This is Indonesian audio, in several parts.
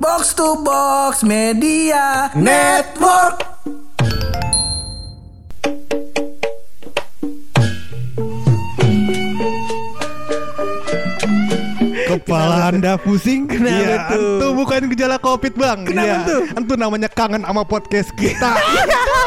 Box to Box Media Network. Kepala anda pusing? Kenapa Iya, tuh? Itu bukan gejala covid bang Kenapa Iya, tuh? Itu namanya kangen sama podcast kita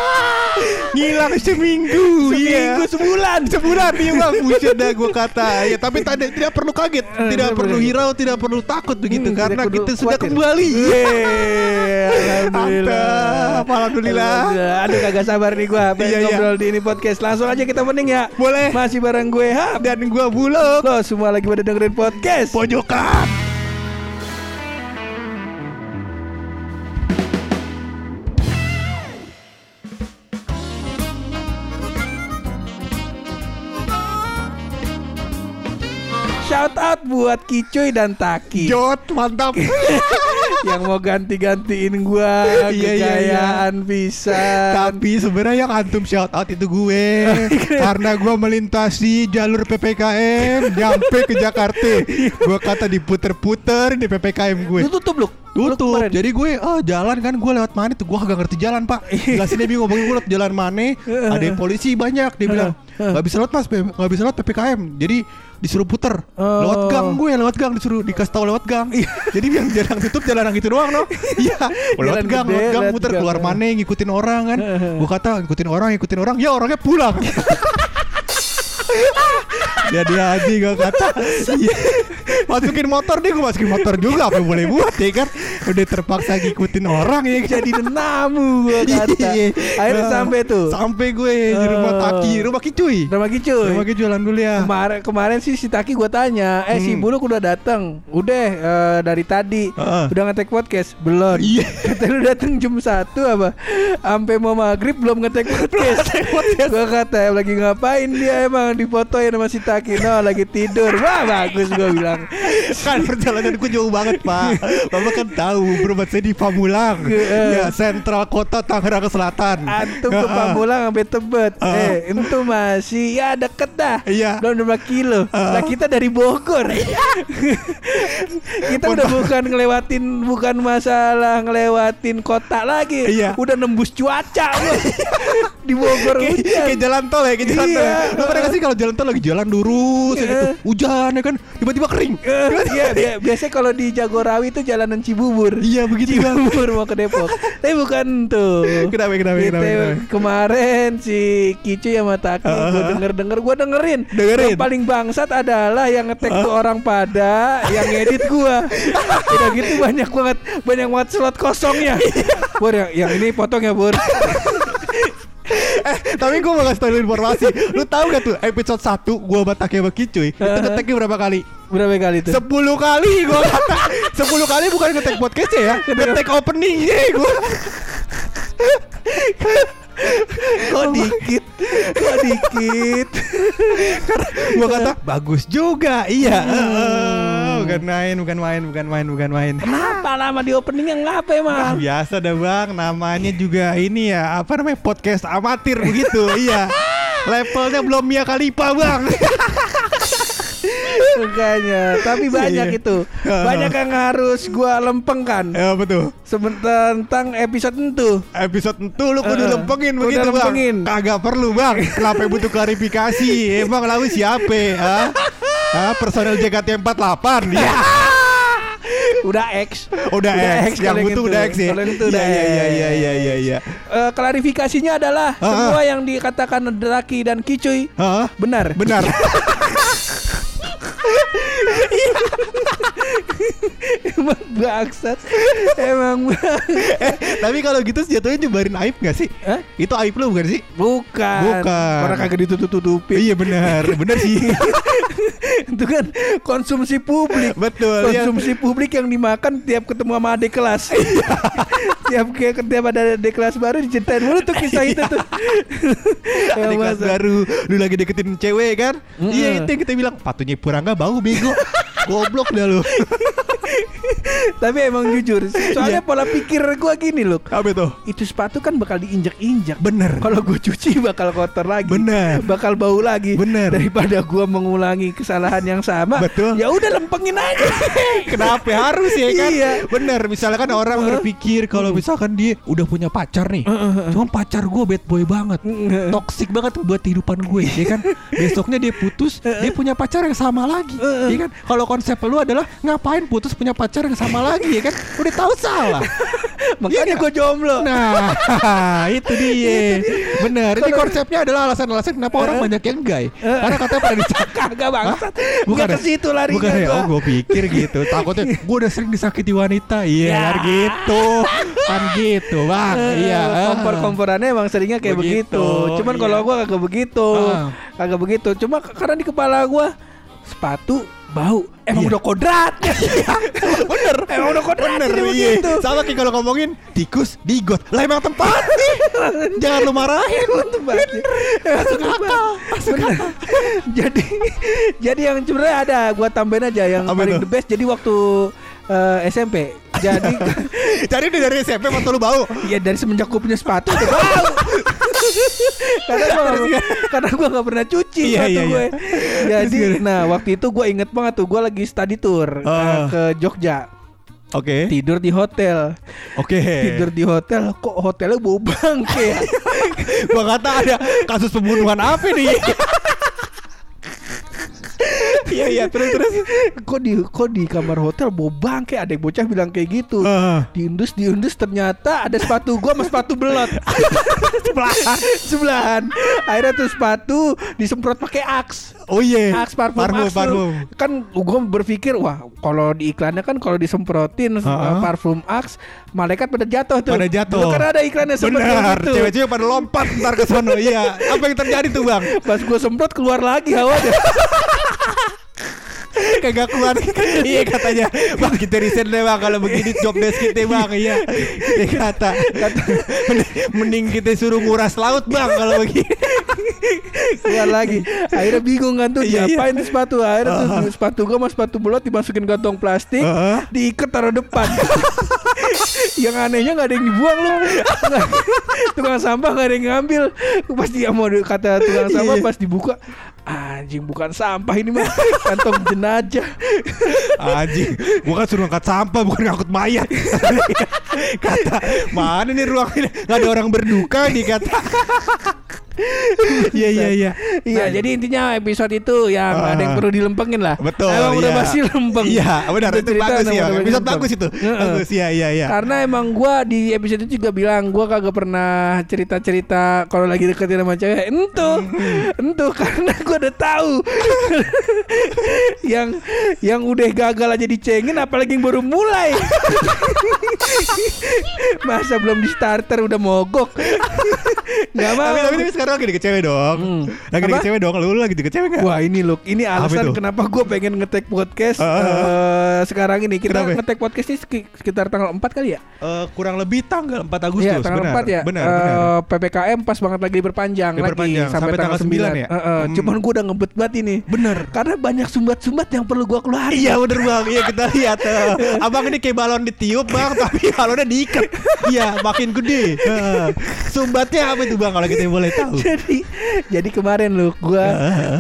Ngilang seminggu Seminggu, sebulan. Sebulan iya bang. Buset dah gue kata. Ya, Tapi tadi tidak perlu kaget Tidak tidak perlu hirau Tidak perlu takut begitu Hmm, Karena kita sudah kembali. Yeay, Mantap Alhamdulillah. Aduh kagak sabar nih gua. Pengen Iya, iya. ngobrol di ini podcast. Langsung aja kita mending ya. Boleh. Masih bareng gue Hap. Dan gue bulog. Lo semua lagi pada dengerin podcast. Pojokan buat Kicuy dan Taki. Jot mantap. Yang mau ganti-gantiin gua Iya, iya, iya. kekayaan bisa. Tapi sebenarnya yang antum shout out itu gue. Karena gue melintasi jalur PPKM Nyampe ke Jakarta. Gue kata diputer-puter di PPKM gue. Lu tutup lu. Tutup. Jadi gue oh jalan kan gue lewat mana tuh Gue agak ngerti jalan pak. Jelasinnya bingung Pokoknya gue lewat jalan mana? Ada polisi banyak Dia bilang. Gak bisa lewat mas Gak bisa lewat PPKM Jadi disuruh puter. Lewat Oh. gang gue Lewat gang disuruh Dikasih tahu lewat gang. Jadi yang jalan tutup Jalan yang itu doang no? Iya. Lewat gang gede, Lewat gang lewat puter gang. Keluar mana Ngikutin orang kan. Gue kata ngikutin orang Ngikutin orang. Ya orangnya pulang Ya dia aja gak kata Iya. Masukin motor deh Gue masukin motor juga Apa yang boleh buat ya kan Udah terpaksa ngikutin orang ya Jadi nenamu gua kata. Iya. Akhirnya Nah, sampai tuh. Sampai gue di rumah Eh. Taki Rumah Kicuy Sama Kicuy. Rumah Kicuy alhamdulillah Kemarin kemarin sih si Taki gue tanya, eh si Hmm. Buluk udah datang, udah eh, dari tadi, Heeh. udah ngetek podcast, belum? Iya. Kata lu datang jam satu apa? Sampai mau maghrib belum ngetek podcast. gue kata lagi ngapain dia emang difotoin sama si Taki, no lagi tidur. Wah bagus gue bilang. Kan perjalanan gue jauh banget pak Bapak kan tahu Berobat saya di Pamulang. Ya sentral kota Tangerang Selatan Antum ke. Pamulang sampai Tebet. Heeh. Eh, itu masih ya deket dah. Iya. Belum 2 kilo. Heeh. Lah kita dari Bogor. kita udah bukan ngelewatin bukan masalah ngelewatin kota lagi. Iya. Udah nembus cuaca gua. di Bogor Kayak, hujan. kayak jalan tol ya, kayak jalan tol. Iya. ya. Lo pernah gak sih kalau jalan tol lagi jalan lurus ya Iya. gitu, hujan ya kan, tiba-tiba kering. Eh, Iya, bia- biasanya kalau di Jagorawi itu jalanan Cibubur. Iya begitu. Cibubur mau ke Depok. Tapi bukan tuh. Kenapa, kenapa, Kita kenapa, kenapa? kemarin si Kicu sama Taki Uh-huh. gue denger denger gue dengerin. Dengerin. Yang paling bangsat adalah yang ngetek tuh orang pada yang ngedit gua. Udah gitu banyak banget banyak banget slot kosongnya. Bur yang, yang ini potong ya Bur. eh, tapi gue mau kasih tau informasi. Lu tahu gak tuh episode 1 gue bataknya sama Kicuy itu ngeteknya berapa kali? Berapa kali tuh? 10 kali gue kata 10 kali bukan ngetek podcast ya Ngetek openingnya gue Kok dikit? Kok dikit? Gue kata bagus juga Iya Eh, Bukan main Bukan main Bukan main Bukan main Kenapa lama di openingnya ngapa emang? biasa dah bang Namanya juga ini ya Apa namanya Podcast amatir begitu Iya Levelnya belum Mia Khalifa bang Makanya, tapi banyak Iya. itu. Banyak yang harus gua lempengkan. Ya betul Sebentar tentang episode itu. Episode itu lu kudu Eh, lempengin kudu begitu lempengin. bang Kagak perlu bang Kenapa butuh klarifikasi Emang lalu siapa ha? Ha? Personel JKT48 Ya Udah X. Udah, X, yang kalau butuh udah X ya. Itu udah iya, X. iya, iya, iya, iya. Eh, klarifikasinya adalah Ah, semua yang dikatakan Draki dan Kicuy Hah? benar. Benar. Emang bangsat. Emang eh, tapi kalau gitu jatuhnya nyebarin aib gak sih? Hah? Itu aib lu bukan sih? Bukan. Bukan. Orang kagak ditutup-tutupin. Iya benar, benar sih. itu kan konsumsi publik. Betul, ya. Konsumsi publik yang dimakan tiap ketemu sama adik kelas. tiap kayak tiap ada adik kelas baru diceritain mulu tuh kisah itu tuh. Yang kelas baru, lu lagi deketin cewek kan? Iya itu yang kita bilang patunya Purangga bau bego. Goblok dah lu. Tapi emang jujur, soalnya Iya. pola pikir gua gini loh. Apa itu? Itu sepatu kan bakal diinjak-injak. Bener. Kalau gue cuci bakal kotor lagi. Bener. Bakal bau lagi. Bener. Daripada gua mengulangi kesalahan yang sama. Betul. Ya udah lempengin aja. Kenapa harus ya kan? Iya. Bener. Misalnya kan orang berpikir kalau misalkan dia udah punya pacar nih, cuma pacar gue bad boy banget, toxic banget buat kehidupan gue, ya kan? Besoknya dia putus, dia punya pacar yang sama lagi, ya kan? Kalau konsep lu adalah ngapain putus punya pacar yang sama lagi, ya kan? Udah tahu salah. Makanya Iya gue jomblo. Nah, itu dia. Bener. Ini konsepnya adalah alasan-alasan kenapa orang banyak yang gay. Karena katanya pada dicakar. Kagak bangsat. Bukan Bukan ya? ke situ larinya Bukan ya? Oh, gue pikir gitu. Takutnya gue udah sering disakiti wanita. Iya, Ya. kan gitu. Kan gitu, Bang. Iya. Kompor-komporannya emang seringnya kayak Begitu, begitu. Cuman iya. kalau gua kagak begitu. Ah. Kagak begitu. Cuma karena di kepala gua sepatu bau. Emang Iya. udah kodrat. Bener. Emang udah kodrat Bener, iya. begitu. Sama kayak kalau ngomongin tikus digot. Lah emang tempat. Jangan lu marahin. Bener. Masuk akal. Bener. jadi jadi yang sebenarnya ada gua tambahin aja yang Apa paling tuh? the best jadi waktu eh, SMP. Jadi Jadi udah dari SMP waktu lu bau. ya dari semenjak gua punya sepatu udah bau. Karena gua nggak- karena gua nggak pernah cuci Iya, iya, gue. iya. Jadi nah waktu itu gua inget banget tuh gua lagi study tour Ah. ke Jogja. Oke. Tidur di hotel. Oke. Tidur di hotel kok hotelnya bau bangke ya? Gua kata ada kasus pembunuhan apa nih? Iya iya terus terus. kok di kok di kamar hotel bau bangke ada yang bocah bilang kayak gitu Ah. diundus diundus ternyata ada sepatu gua sama sepatu belot sebelahan sebelahan akhirnya tuh sepatu disemprot pakai aks Oh iya. aks parfum, parfum, tuh. parfum. kan gua berpikir wah kalau di iklannya kan kalau disemprotin uh, Ah. parfum aks malaikat pada jatuh tuh Pada jatuh. Dulu kan ada iklannya seperti Benar, itu cewek-cewek pada lompat ntar ke sono. Iya. Apa yang terjadi tuh, Bang? pas gua semprot keluar lagi hawanya Kagak keluar. iya katanya. Bang, kita riset deh, Bang. Kalau begini job desk kita, Bang. Iya. Dia kata, kata mending, kita suruh nguras laut, Bang, kalau begini. keluar lagi akhirnya bingung kan tuh Iya, iya. diapain tuh sepatu akhirnya tuh sepatu gua sama sepatu belot dimasukin kantong plastik Heeh. diikat taruh depan yang anehnya nggak ada yang dibuang loh tukang sampah nggak ada yang ngambil pas dia mau kata tukang sampah Iya. pas dibuka anjing bukan sampah ini mah kantong jenajah Anjing, gua kan suruh angkat sampah bukan ngangkut mayat. kata, mana nih ruang ini? Gak ada orang berduka nih kata. Iya iya iya. Iya, jadi intinya episode itu yang Ah. ada yang perlu dilempengin lah. Betul. Emang udah iya. pasti lempeng. Iya, benar itu bagus ya. Episode lempeng. bagus itu. Bagus iya iya iya. Karena emang gua di episode itu juga bilang gua kagak pernah cerita-cerita kalau lagi deketin sama cewek. Entu. Hmm. Entu karena gua udah tahu. yang yang udah gagal aja dicengin apalagi yang baru mulai. Masa belum di starter udah mogok. Gak mau. Tapi tapi tapi sekarang lagi deket cewek dong. Hmm. Lagi deket cewek dong. Lu lu lagi deket cewek enggak? Wah ini loh, ini alasan kenapa gue pengen ngetek podcast ah, ah. eh, sekarang ini. Kita Kenapa? ngetek podcast ini seki- sekitar tanggal 4 kali ya? Eh, kurang lebih tanggal 4 Agustus. Iya, tanggal benar. 4 ya. Benar, Eh, benar. PPKM pas banget lagi berpanjang Diperpanjang, lagi sampai, sampai tanggal tanggal 9 9 ya? Eh, eh, Hmm. Cuman gue udah ngebet banget ini. Bener. Karena banyak sumbat-sumbat yang perlu gue keluarin. Iya bener bang, iya kita lihat eh, Abang ini kayak balon ditiup bang, tapi balonnya diikat Iya makin gede Eh, Sumbatnya apa itu bang kalau kita boleh tahu jadi jadi kemarin lu gua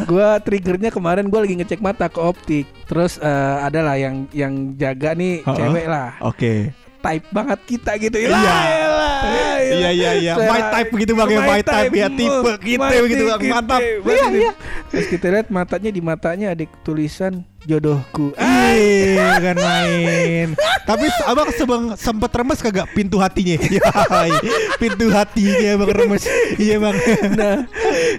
gua triggernya kemarin gua lagi ngecek mata ke optik terus eh, ada lah yang yang jaga nih Heeh. cewek lah Oke type banget kita gitu Iya. Elah. Iya iya iya, my type begitu bang ya, My my type ya type, tipe oh, kita bang, type, mantap. gitu. Iya iya. Terus kita lihat matanya di matanya ada tulisan jodohku. Iya kan main. Tapi abang sebang sempet remes kagak pintu hatinya? Yoi, pintu hatinya bang remes. Iya bang. Nah,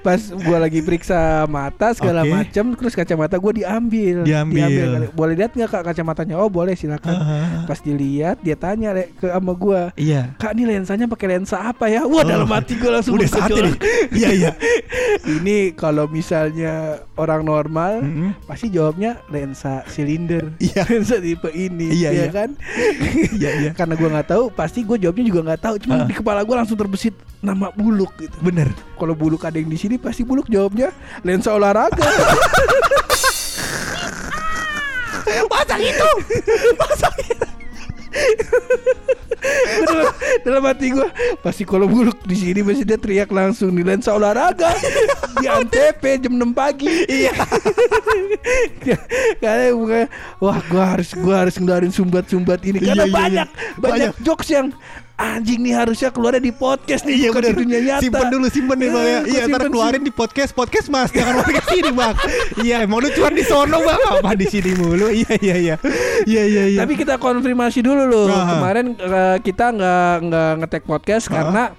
pas gua lagi periksa mata segala Oke. macam, terus kacamata gua diambil. Diambil. Boleh lihat nggak kak kacamatanya? Oh boleh silakan. Aha. Pas dilihat, dia tanya Le, ke sama gua. Iya. Kak ini lensanya pakai lensa apa ya? Wah Oh. dalam hati gue langsung Udah saatnya. Iya iya. Ini kalau misalnya orang normal Mm-mm. pasti jawabnya lensa silinder. Iya. lensa tipe ini, Iya, ya iya. kan? Iya iya. Karena gue nggak tahu, pasti gue jawabnya juga nggak tahu. Cuma Ah. di kepala gue langsung terbesit nama buluk gitu. Bener. Kalau buluk ada yang di sini pasti buluk jawabnya lensa olahraga. Masa gitu? Masa gitu? Dalam, dalam hati gue pasti kalau buluk di sini pasti dia teriak langsung di lensa olahraga di Antep jam 6 pagi. Iya. Karena bukan wah gue harus gue harus ngeluarin sumbat-sumbat ini karena Iya, iya, iya. banyak, banyak. jokes yang anjing nih harusnya keluarnya di podcast nih Iya bukan benar. di dunia nyata Simpen dulu, simpen nih bang ya. Iya, ntar keluarin di podcast, podcast mas, jangan podcast sini bang. Iya, emang lu cuma di sono bang, apa di sini mulu? Iya, iya, iya, iya, iya, iya. Tapi kita konfirmasi dulu loh. Aha. Kemarin eh, kita nggak nggak ngetek podcast karena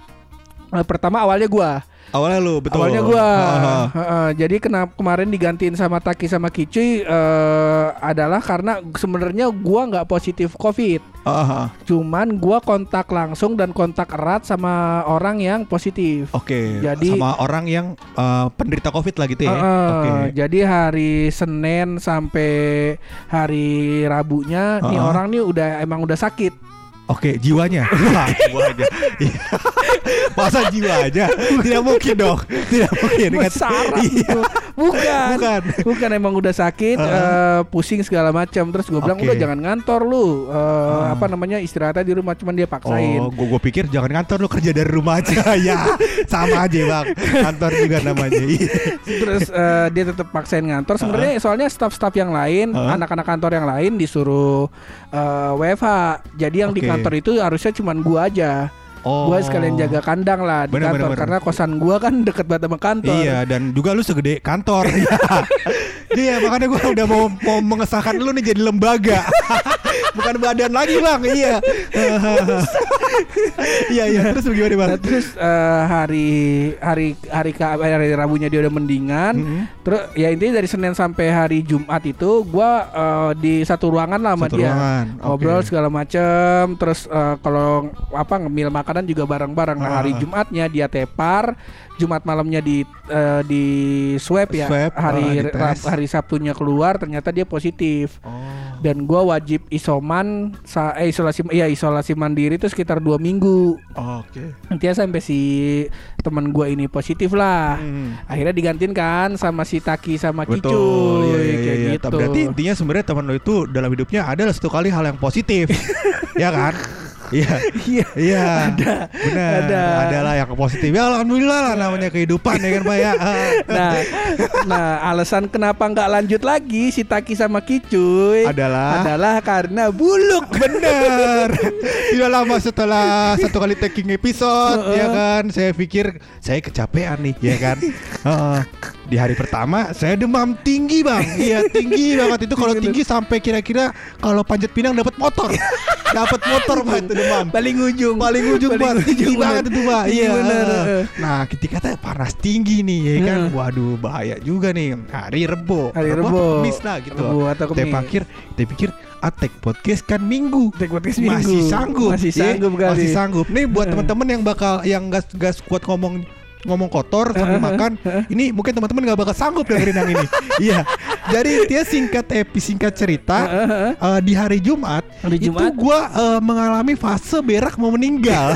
eh, pertama awalnya gua. Awalnya lu betul. Awalnya gua. Aha. Heeh, jadi kenapa kemarin digantiin sama Taki sama Kicuy eh, adalah karena sebenarnya gua nggak positif COVID. Aha. Cuman gua kontak langsung dan kontak erat sama orang yang positif. Oke. Jadi- sama orang yang eh, penderita covid lah gitu ya. Heeh, Oke. Jadi hari Senin sampai hari Rabunya nih Heeh. orang nih udah emang udah sakit. Oke, jiwanya. Wah, jiwanya. Iya. Masa jiwa aja? Tidak mungkin dong. Tidak mungkin. Sarap Iya. Bukan. Bukan. Bukan emang udah sakit, Heeh. eh, pusing segala macam. Terus gue bilang Oke. udah jangan ngantor lu. Eh, Heeh. apa namanya istirahatnya di rumah cuman dia paksain. Oh, gue pikir jangan kantor lu kerja dari rumah aja. ya, sama aja bang. Kantor juga namanya. Iya. Terus eh, dia tetap paksain ngantor. Sebenarnya soalnya staff-staff yang lain, Heeh. anak-anak kantor yang lain disuruh eh, WFH. Jadi yang di Oke. kantor itu harusnya cuman gua aja. Oh. Gua sekalian jaga kandang lah di Bener, kantor bener, bener. karena kosan gua kan deket banget sama kantor. Iya dan juga lu segede kantor Iya makanya gue udah mau mau mengesahkan lu nih jadi lembaga Bukan badan lagi bang Iya Iya iya terus bagaimana bang Nah, terus eh, hari hari hari hari Rabunya dia udah mendingan. Mm-mm. Terus ya intinya dari Senin sampai hari Jumat itu gua eh, di satu ruangan lah sama Satu dia. ruangan, Ngobrol oke. segala macem Terus eh, kalau apa ngemil makanan juga bareng-bareng. Nah, hari Ah. Jumatnya dia tepar, Jumat malamnya di eh, di swab ya. Swab, hari. Rab- hari Sabtunya keluar ternyata dia positif. Oh. Dan gua wajib isoman sa eh isolasi iya isolasi mandiri itu sekitar dua minggu. Oke Intinya sampai si teman gua ini positif lah. Hmm. Akhirnya digantiin kan sama si Taki sama Betul, Kicuy iya, iya, kayak iya. gitu. Berarti intinya sebenarnya teman lo itu dalam hidupnya adalah satu kali hal yang positif, ya kan? Iya, Iya. iya, ada, benar, ada. adalah yang positif. Ya alhamdulillah lah namanya kehidupan ya kan pak ya. Ah. Nah, nah alasan kenapa nggak lanjut lagi si Taki sama Kicuy Adalah? adalah karena buluk. Bener Tidak lama setelah satu kali taking episode Ya kan Saya pikir Saya kecapean nih Ya kan Heeh. Di hari pertama Saya demam tinggi bang Iya tinggi banget Itu kalau tinggi sampai kira-kira Kalau panjat pinang dapat motor Dapat motor pak itu demam Paling ujung. Paling ujung Paling pak Tinggi banget itu pak Iya, Iya bener. Nah ketika tanya panas tinggi nih ya kan. Waduh bahaya juga nih Hari Rebo Hari Rebo Kamis lah gitu Rebo atau Kamis. pikir pikir Atek podcast kan minggu podcast masih minggu. sanggup Masih ya. sanggup kali. masih sanggup nih buat Eh. teman-teman yang bakal yang gas gas kuat ngomong ngomong kotor sambil makan ini mungkin teman-teman nggak bakal sanggup dengerin yang ini iya jadi dia singkat epi singkat cerita eh, di hari Jumat Hari itu Jumat? gua eh, mengalami fase berak mau meninggal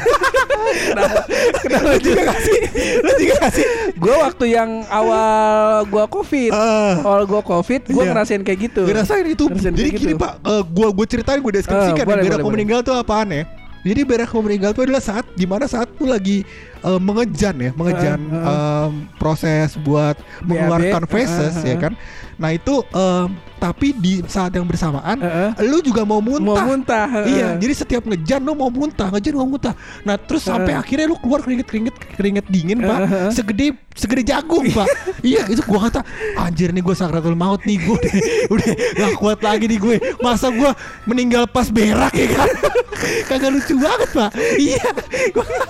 Kenapa juga gak sih? lu juga gak sih Gue waktu yang awal gua covid, Eh. awal gua covid, gua Iya. ngerasain kayak gitu. Ngerasain itu. Ngerasain Jadi gini gitu. Pak, eh, gua gua ceritain gua deskripsikan ya, boleh, berak boleh, mau boleh. meninggal tuh apaan ya? Jadi berak mau meninggal itu adalah saat di mana saat tuh lagi eh, mengejan ya, mengejan Eh, eh. em, proses buat mengeluarkan BAB, feses eh, eh, ya kan. Nah itu em, tapi di saat yang bersamaan, Eh, eh. lu juga mau muntah. Mau muntah. eh, Iya, eh. jadi setiap ngejan lu mau muntah, ngejan mau muntah. Nah, terus sampai Eh. akhirnya lu keluar keringet-keringet keringet dingin, Pak. Eh. Segede segede jagung, Pak. iya, itu gua kata, anjir nih gua sakratul maut nih gua udah, udah gak kuat lagi nih gue. Masa gua meninggal pas berak ya kan? Kagak lucu banget, Pak. iya. Gua kata,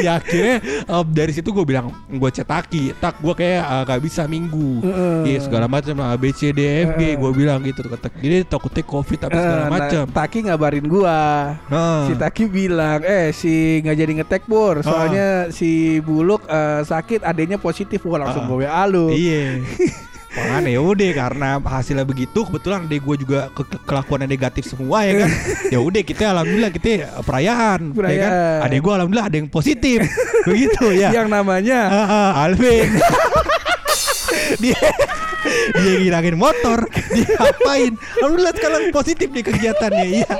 ya akhirnya em, dari situ gue bilang gua cetaki, tak gua kayak eh, gak bisa minggu. Eh, eh. Iya, segala macam A B C D E F G gua bilang gitu kata. Jadi takutnya Covid apa segala Eh, nah, macam. Taki ngabarin gua. Nah. Si Taki bilang, eh si nggak jadi ngetek pur, soalnya si Buluk eh, sakit, adanya positif, gua langsung Ah. gue WA lu. Iya. Makanya ya udah karena hasilnya begitu kebetulan adek gue juga ke ke- kelakuannya negatif semua ya kan. ya udah kita alhamdulillah kita perayaan, ya kan. Perayaan. Adek gue alhamdulillah ada yang positif. begitu ya. Yang namanya Ah, ah, Alvin. dia dia ngilangin motor, dia apain? Alhamdulillah sekarang positif nih kegiatannya. Iya.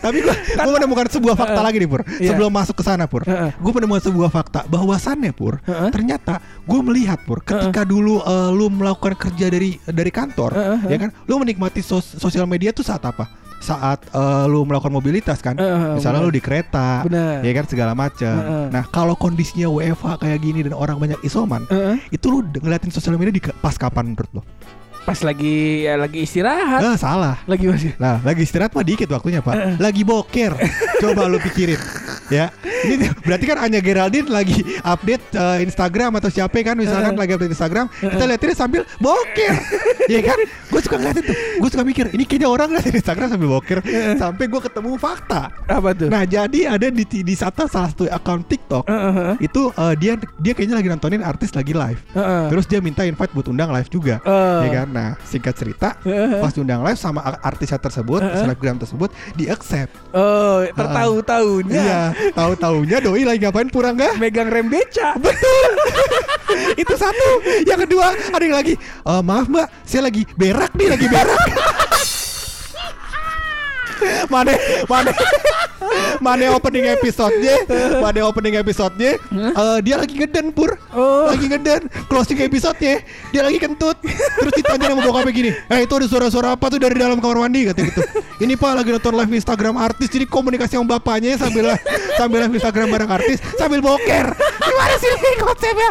Tapi gue gue menemukan sebuah fakta lagi nih Pur. Iya. Sebelum masuk ke sana Pur, Heeh. gue menemukan sebuah fakta bahwasannya Pur. Ternyata gue melihat Pur, ketika dulu eh, lu melakukan kerja dari dari kantor, Heeh, ya kan, lu menikmati sos- sosial media tuh saat apa? Saat eh, lu melakukan mobilitas kan, Heeh, misalnya benar. lu di kereta, Benar. ya kan segala macam. Heeh. Nah kalau kondisinya WFH kayak gini dan orang banyak isoman, Heeh. itu lu ngeliatin sosial media di pas kapan menurut lo? Pas lagi ya, lagi istirahat. Eh, salah. Lagi masih. Nah, lagi istirahat mah dikit waktunya, Pak. Lagi boker. Coba lu pikirin. Ya. Ini berarti kan Anya Geraldine lagi update eh, Instagram atau siapa kan misalkan lagi update Instagram, kita liatin sambil boker. Iya kan? Gue suka ngeliatin tuh. Gue suka mikir, ini kayaknya orang ngeliatin Instagram sambil boker sampai gue ketemu fakta. Apa tuh? Nah, jadi ada di di satu salah satu akun TikTok itu eh, dia dia kayaknya lagi nontonin artis lagi live. Terus dia minta invite buat undang live juga. Ya kan? Nah, singkat cerita, pas diundang live sama artisnya tersebut, selebgram tersebut, di accept. Oh, tertahu-tahunya. Iya, tahu-taunya doi lagi ngapain pura enggak? Megang rem beca. Itu satu. Yang kedua, ada yang lagi, "Eh, maaf Mbak, saya lagi berak nih, lagi berak. mana mana mana opening episodenya? Mana opening episodenya? Eh, dia lagi ngeden pur. Oh. lagi ngeden. Closing episodenya dia lagi kentut. Terus ditanya sama bokapnya gini eh itu ada suara-suara apa tuh dari dalam kamar mandi? Katanya gitu. Ini pak lagi nonton live Instagram artis jadi komunikasi sama bapaknya sambil sambil live Instagram bareng artis sambil boker. Gimana sih ini konsepnya?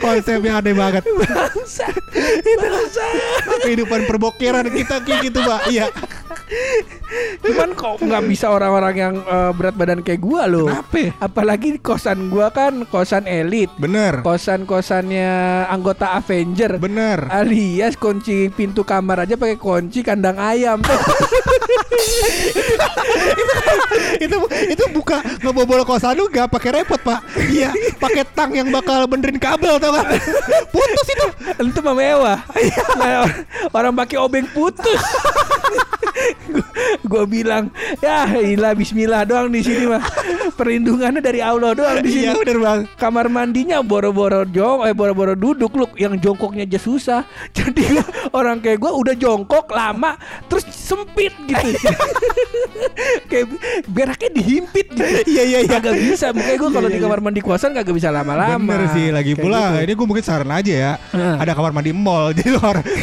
Konsepnya aneh banget. Bangsa. Bangsa. kehidupan perbokeran kita kayak gitu pak. Iya Cuman kok nggak bisa orang-orang yang eh, berat badan kayak gua loh. Kenapa? Apalagi kosan gua kan kosan elit. bener Kosan-kosannya anggota Avenger. bener Alias kunci pintu kamar aja pakai kunci kandang ayam. itu itu buka ngebobol kosan lu gak pakai repot pak iya pakai tang yang bakal benerin kabel tau gak putus itu Itu mah mewah. Nah, orang pakai obeng putus. gua bilang ya ilah Bismillah doang di sini mah. Perlindungannya dari Allah doang di sini. iya bener bang. Kamar mandinya boro-boro jong eh boro-boro duduk lu yang jongkoknya aja susah. Jadi orang kayak gua udah jongkok lama terus sempit gitu. Kayak beraknya dihimpit gitu. Iya iya iya. Kagak bisa. Makanya gua kalau Iya, di iya, kamar mandi kosan kagak bisa lama-lama. Bener sih lagi Kayak pula. gitu. ini gue mungkin saran aja ya. Heeh. ada kamar mandi mall. Jadi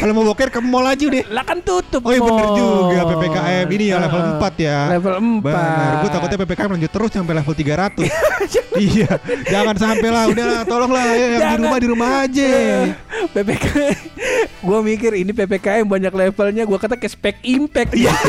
kalau mau boker ke mall aja deh. Lah kan tutup Oh iya bener juga PPKM ini ya level Heeh. 4 ya. Level 4 Bener, gue takutnya PPKM lanjut terus sampai level 300 Iya, jangan. Sampai lah, udah lah, tolonglah ya, yang di rumah di rumah aja. PPKM Gue mikir ini PPKM banyak levelnya. Gue kata ke spek impact. Iya.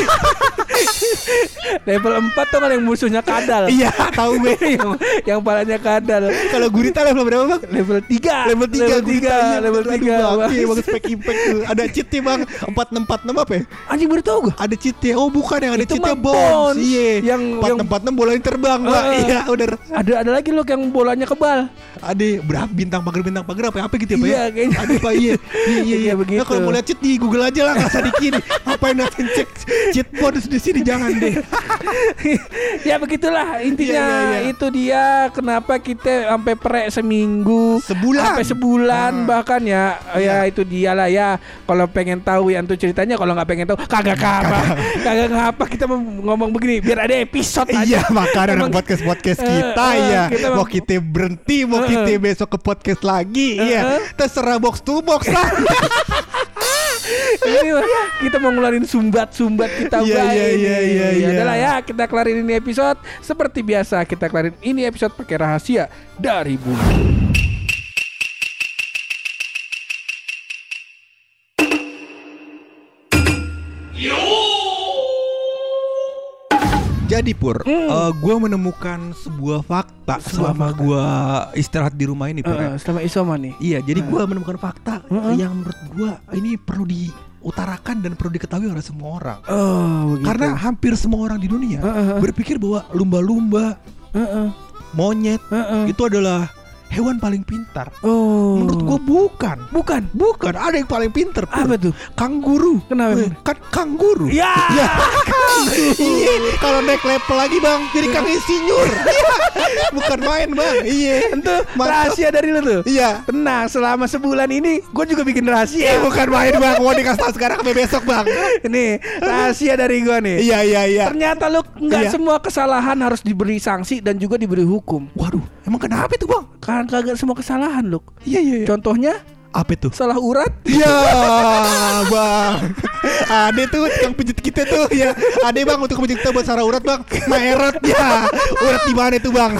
Level 4 tuh kan yang musuhnya kadal. Iya, tahu gue yang, yang palanya kadal. Kalau gurita level berapa bang? Level 3 Level 3 Level 3 Level 3 Oke, bagus spek impact tuh. Ada cheatnya bang? 4646 apa ya? Anjing baru tau gue Ada cheatnya, oh bukan yang ada Itu cheatnya bones. Iya, Yang- yang- 4646 bolanya terbang mbak Heeh. Iya, udah ada ada lagi loh yang bolanya kebal. Ada berapa? Bintang pagar bintang pagar apa ya? Apa gitu ya pak Iya, ya? kayaknya. Ada pak. Iya. Iya iya iya. Kayak begitu. Nah, kalau mau lihat cheat di Google aja lah Nggak usah di kiri Ngapain nanti cek cheat bonus di sini? Jangan deh ya begitulah. Intinya Iya, iya, iya. itu dia. Kenapa kita sampai perek seminggu Sebulan. sampai sebulan Ah. bahkan ya. Ya Iya. itu dia lah ya. Kalau pengen tahu ya tuh ceritanya. Kalau nggak pengen tahu kagak apa kagak ngapa. Kita ngomong begini. Biar ada episode aja. Iya makanya podcast podcast Eh, kita eh, ya kita Mau kita berhenti Mau Eh, kita besok ke podcast lagi Iya. Terserah box to box lah ini mah kita mau ngeluarin sumbat-sumbat kita Iya, baik iya, iya, iya, Ya iya. udahlah ya kita kelarin ini episode seperti biasa kita kelarin ini episode pakai rahasia dari bumi Jadi Pur Hmm. Gue menemukan sebuah fakta Sebuah Selama gue istirahat di rumah ini Pur ya. Eh, selama isoma nih Iya jadi gue menemukan fakta Heeh. Yang menurut gue ini perlu diutarakan Dan perlu diketahui oleh semua orang Oh, begitu. Karena hampir semua orang di dunia Heeh. Berpikir bahwa lumba-lumba Heeh, Monyet heeh. Itu adalah hewan paling pintar. Oh. Menurut gua bukan. bukan. Bukan, ada yang paling pintar. Apa tuh? Kanguru. Kenapa, Eh? Kan kanguru. Ya. Iya, kalau naik level lagi bang, jadi kang insinyur. Iya, bukan main bang. Iya, Itu rahasia dari lu tuh. Iya. Tenang, selama sebulan ini gue juga bikin Eh, rahasia. bukan main bang, mau dikasih tahu sekarang sampai besok bang. Ini rahasia dari gue nih. Iya, iya, iya. Ternyata lu nggak Iya. semua kesalahan harus diberi sanksi dan juga diberi hukum. Waduh, emang kenapa itu bang? Kan kagak semua kesalahan lu. Iya, iya, iya. Contohnya Apa itu? salah urat. Ya bang Ade tuh yang pijit kita tuh ya Ade bang untuk pijit kita buat sarah urat bang Nah eret ya Urat di mana itu bang